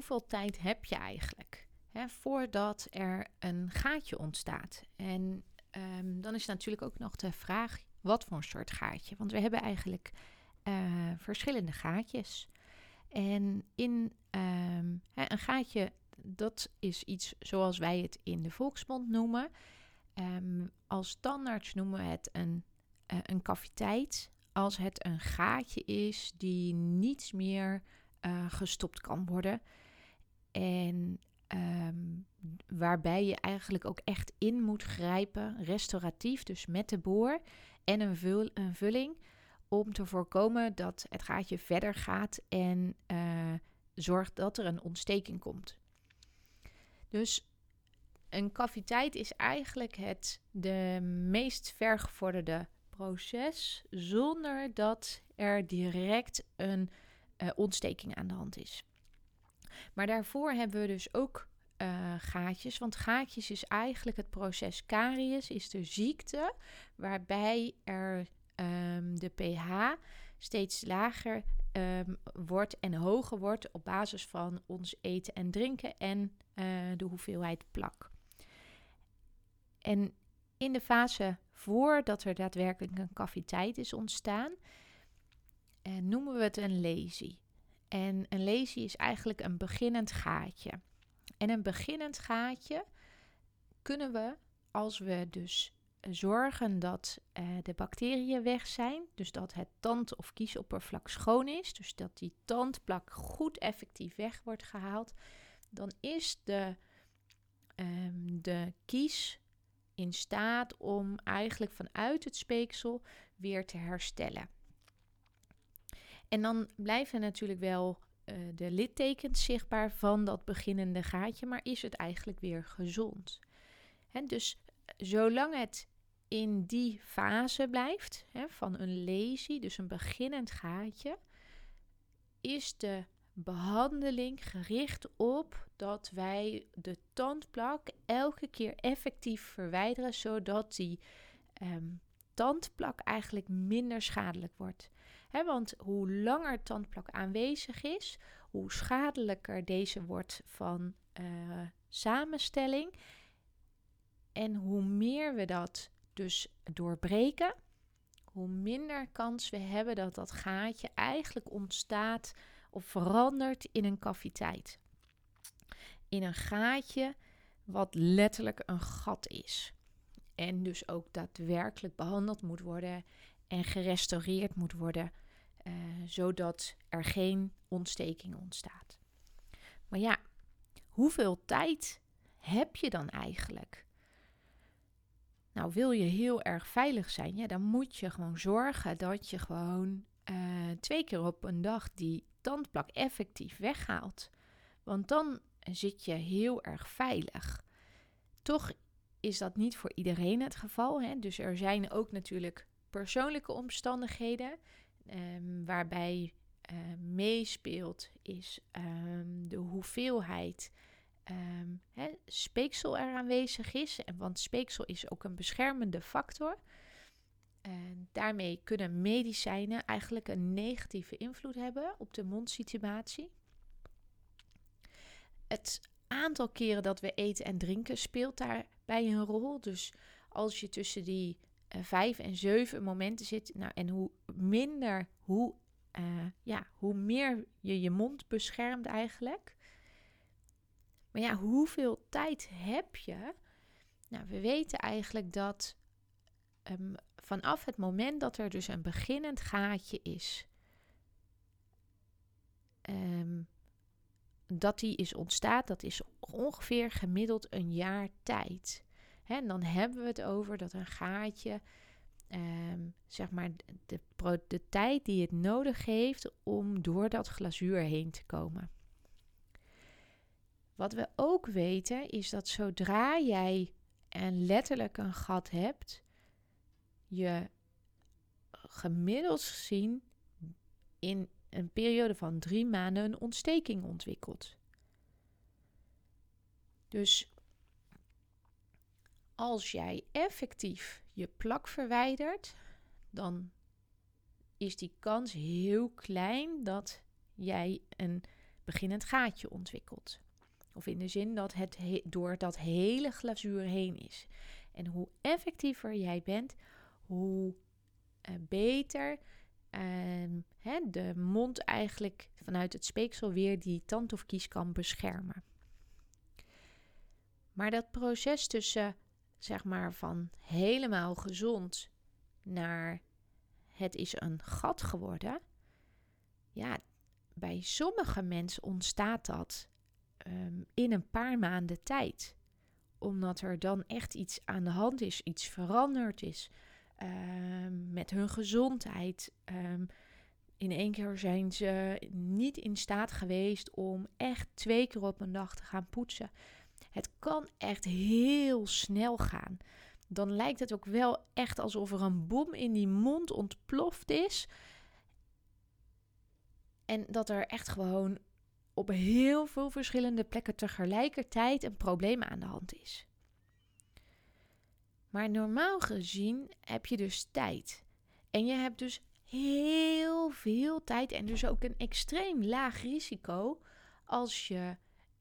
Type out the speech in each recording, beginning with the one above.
Hoeveel tijd heb je eigenlijk hè, voordat er een gaatje ontstaat? En ehm, dan is natuurlijk ook nog de vraag, wat voor een soort gaatje? Want we hebben eigenlijk uh, verschillende gaatjes. En in ehm, hè, een gaatje, dat is iets zoals wij het in de volksmond noemen. Um, als tandarts noemen we het een, uh, een caviteit. Als het een gaatje is die niets meer uh, gestopt kan worden. En um, waarbij je eigenlijk ook echt in moet grijpen, restauratief, dus met de boor en een, vul, een vulling, om te voorkomen dat het gaatje verder gaat en uh, zorgt dat er een ontsteking komt. Dus een caviteit is eigenlijk het de meest vergevorderde proces zonder dat er direct een uh, ontsteking aan de hand is. Maar daarvoor hebben we dus ook uh, gaatjes. Want gaatjes is eigenlijk het proces caries, is de ziekte waarbij er um, de pH steeds lager um, wordt en hoger wordt op basis van ons eten en drinken en uh, de hoeveelheid plak. En in de fase voordat er daadwerkelijk een caviteit is ontstaan, uh, noemen we het een lesie. En een lesie is eigenlijk een beginnend gaatje. En een beginnend gaatje kunnen we, als we dus zorgen dat uh, de bacteriën weg zijn, dus dat het tand- of kiesoppervlak schoon is, dus dat die tandplak goed effectief weg wordt gehaald, dan is de, um, de kies in staat om eigenlijk vanuit het speeksel weer te herstellen. En dan blijven natuurlijk wel uh, de littekens zichtbaar van dat beginnende gaatje, maar is het eigenlijk weer gezond? Hè, dus zolang het in die fase blijft hè, van een lesie, dus een beginnend gaatje, is de behandeling gericht op dat wij de tandplak elke keer effectief verwijderen, zodat die um, tandplak eigenlijk minder schadelijk wordt want hoe langer tandplak aanwezig is, hoe schadelijker deze wordt van uh, samenstelling. En hoe meer we dat dus doorbreken, hoe minder kans we hebben dat dat gaatje eigenlijk ontstaat of verandert in een caviteit. In een gaatje wat letterlijk een gat is. En dus ook daadwerkelijk behandeld moet worden en gerestaureerd moet worden, uh, zodat er geen ontsteking ontstaat. Maar ja, hoeveel tijd heb je dan eigenlijk? Nou, wil je heel erg veilig zijn, ja, dan moet je gewoon zorgen dat je gewoon uh, twee keer op een dag die tandplak effectief weghaalt. Want dan zit je heel erg veilig. Toch is dat niet voor iedereen het geval. Hè? Dus er zijn ook natuurlijk persoonlijke omstandigheden um, waarbij uh, meespeelt is um, de hoeveelheid hè, speeksel er aanwezig is. En, want speeksel is ook een beschermende factor. Daarmee kunnen medicijnen eigenlijk een negatieve invloed hebben op de mondsituatie. Het aantal keren dat we eten en drinken speelt daarbij een rol. Dus als je tussen die uh, vijf en zeven momenten zit. Nou, en hoe minder, hoe, uh, ja, hoe meer je je mond beschermt eigenlijk. Maar ja, hoeveel tijd heb je? Nou, we weten eigenlijk dat um, vanaf het moment dat er dus een beginnend gaatje is, um, dat die is ontstaat, dat is ongeveer gemiddeld een jaar tijd. En dan hebben we het over dat een gaatje ehm, zeg maar de, de tijd die het nodig heeft om door dat glazuur heen te komen. Wat we ook weten is dat zodra jij en letterlijk een gat hebt, je gemiddeld gezien in een periode van drie maanden een ontsteking ontwikkelt. Dus als jij effectief je plak verwijdert, dan is die kans heel klein dat jij een beginnend gaatje ontwikkelt. Of in de zin dat het door dat hele glazuur heen is. En hoe effectiever jij bent, hoe uh, beter hè, de mond eigenlijk vanuit het speeksel weer die tand of kies kan beschermen. Maar dat proces tussen, zeg maar, van helemaal gezond naar het is een gat geworden. Ja, bij sommige mensen ontstaat dat um, in een paar maanden tijd. Omdat er dan echt iets aan de hand is, iets veranderd is um, met hun gezondheid. Um, in één keer zijn ze niet in staat geweest om echt twee keer op een dag te gaan poetsen. Het kan echt heel snel gaan. Dan lijkt het ook wel echt alsof er een bom in die mond ontploft is. En dat er echt gewoon op heel veel verschillende plekken tegelijkertijd een probleem aan de hand is. Maar normaal gezien heb je dus tijd. En je hebt dus heel veel tijd en dus ook een extreem laag risico als je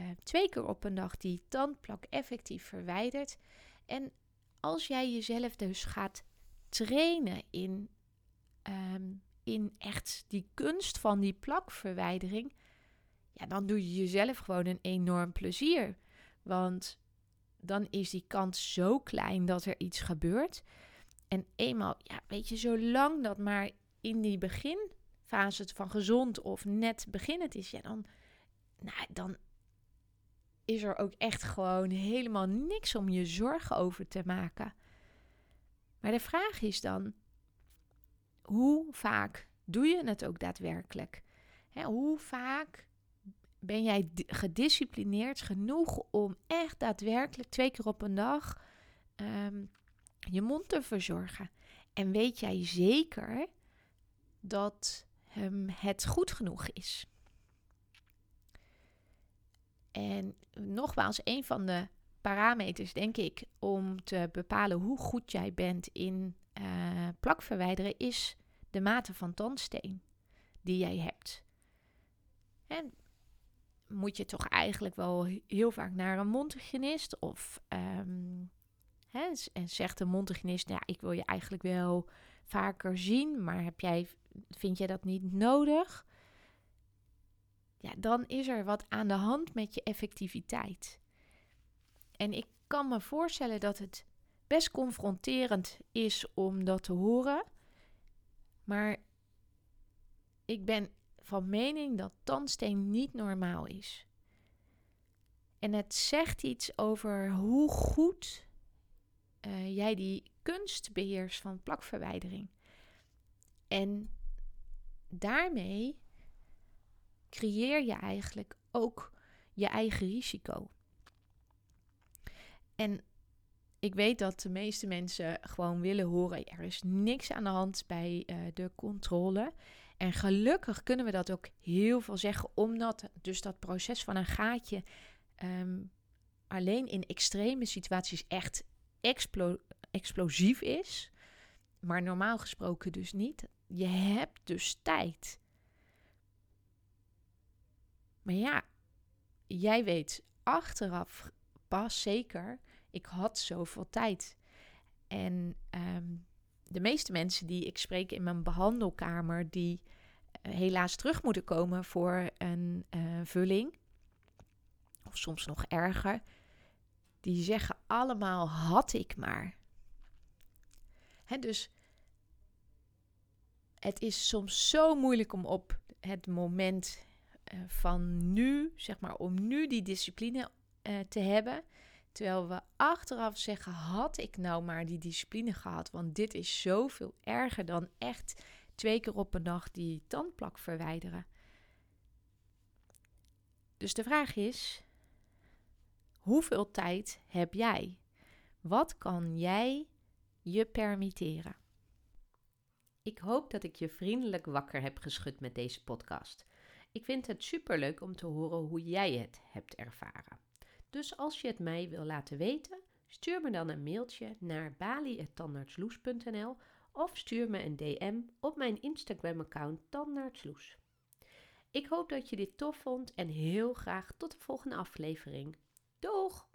uh, twee keer op een dag die tandplak effectief verwijdert. En als jij jezelf dus gaat trainen in, um, in echt die kunst van die plakverwijdering, ja, dan doe je jezelf gewoon een enorm plezier. Want dan is die kans zo klein dat er iets gebeurt. En eenmaal, ja, weet je, zolang dat maar in die beginfase van gezond of net beginnend is, ja, dan, nou, dan is er ook echt gewoon helemaal niks om je zorgen over te maken. Maar de vraag is dan, hoe vaak doe je het ook daadwerkelijk? hoe vaak ben jij gedisciplineerd genoeg om echt daadwerkelijk twee keer op een dag um, je mond te verzorgen? En weet jij zeker dat het goed genoeg is? En nogmaals, een van de parameters, denk ik, om te bepalen hoe goed jij bent in uh, plak verwijderen, is de mate van tandsteen die jij hebt. En moet je toch eigenlijk wel heel vaak naar een mondhygiënist. Of um, hè, en zegt de mondhygiënist, ja, ik wil je eigenlijk wel vaker zien, maar heb jij, vind jij dat niet nodig? Ja, dan is er wat aan de hand met je effectiviteit. En ik kan me voorstellen dat het best confronterend is om dat te horen. Maar ik ben van mening dat tandsteen niet normaal is. En het zegt iets over hoe goed uh, jij die kunst beheerst van plakverwijdering. En daarmee creëer je eigenlijk ook je eigen risico. En ik weet dat de meeste mensen gewoon willen horen: er is niks aan de hand bij uh, de controle. En gelukkig kunnen we dat ook heel veel zeggen, omdat dus dat proces van een gaatje ehm, alleen in extreme situaties echt explosief is. Maar normaal gesproken dus niet. Je hebt dus tijd. Maar ja, jij weet achteraf pas zeker, ik had zoveel tijd. En um, de meeste mensen die ik spreek in mijn behandelkamer, die eh, helaas terug moeten komen voor een uh, vulling, of soms nog erger, die zeggen allemaal had ik maar. Hè, dus het is soms zo moeilijk om op het moment uh, van nu, zeg maar, om nu die discipline uh, te hebben. Terwijl we achteraf zeggen: had ik nou maar die discipline gehad? Want dit is zoveel erger dan echt twee keer op een dag die tandplak verwijderen. Dus de vraag is: hoeveel tijd heb jij? Wat kan jij je permitteren? Ik hoop dat ik je vriendelijk wakker heb geschud met deze podcast. Ik vind het superleuk om te horen hoe jij het hebt ervaren. Dus als je het mij wil laten weten, stuur me dan een mailtje naar bali.tandartsloes.nl of stuur me een DM op mijn Instagram-account Tandartsloes. Ik hoop dat je dit tof vond en heel graag tot de volgende aflevering. Doeg!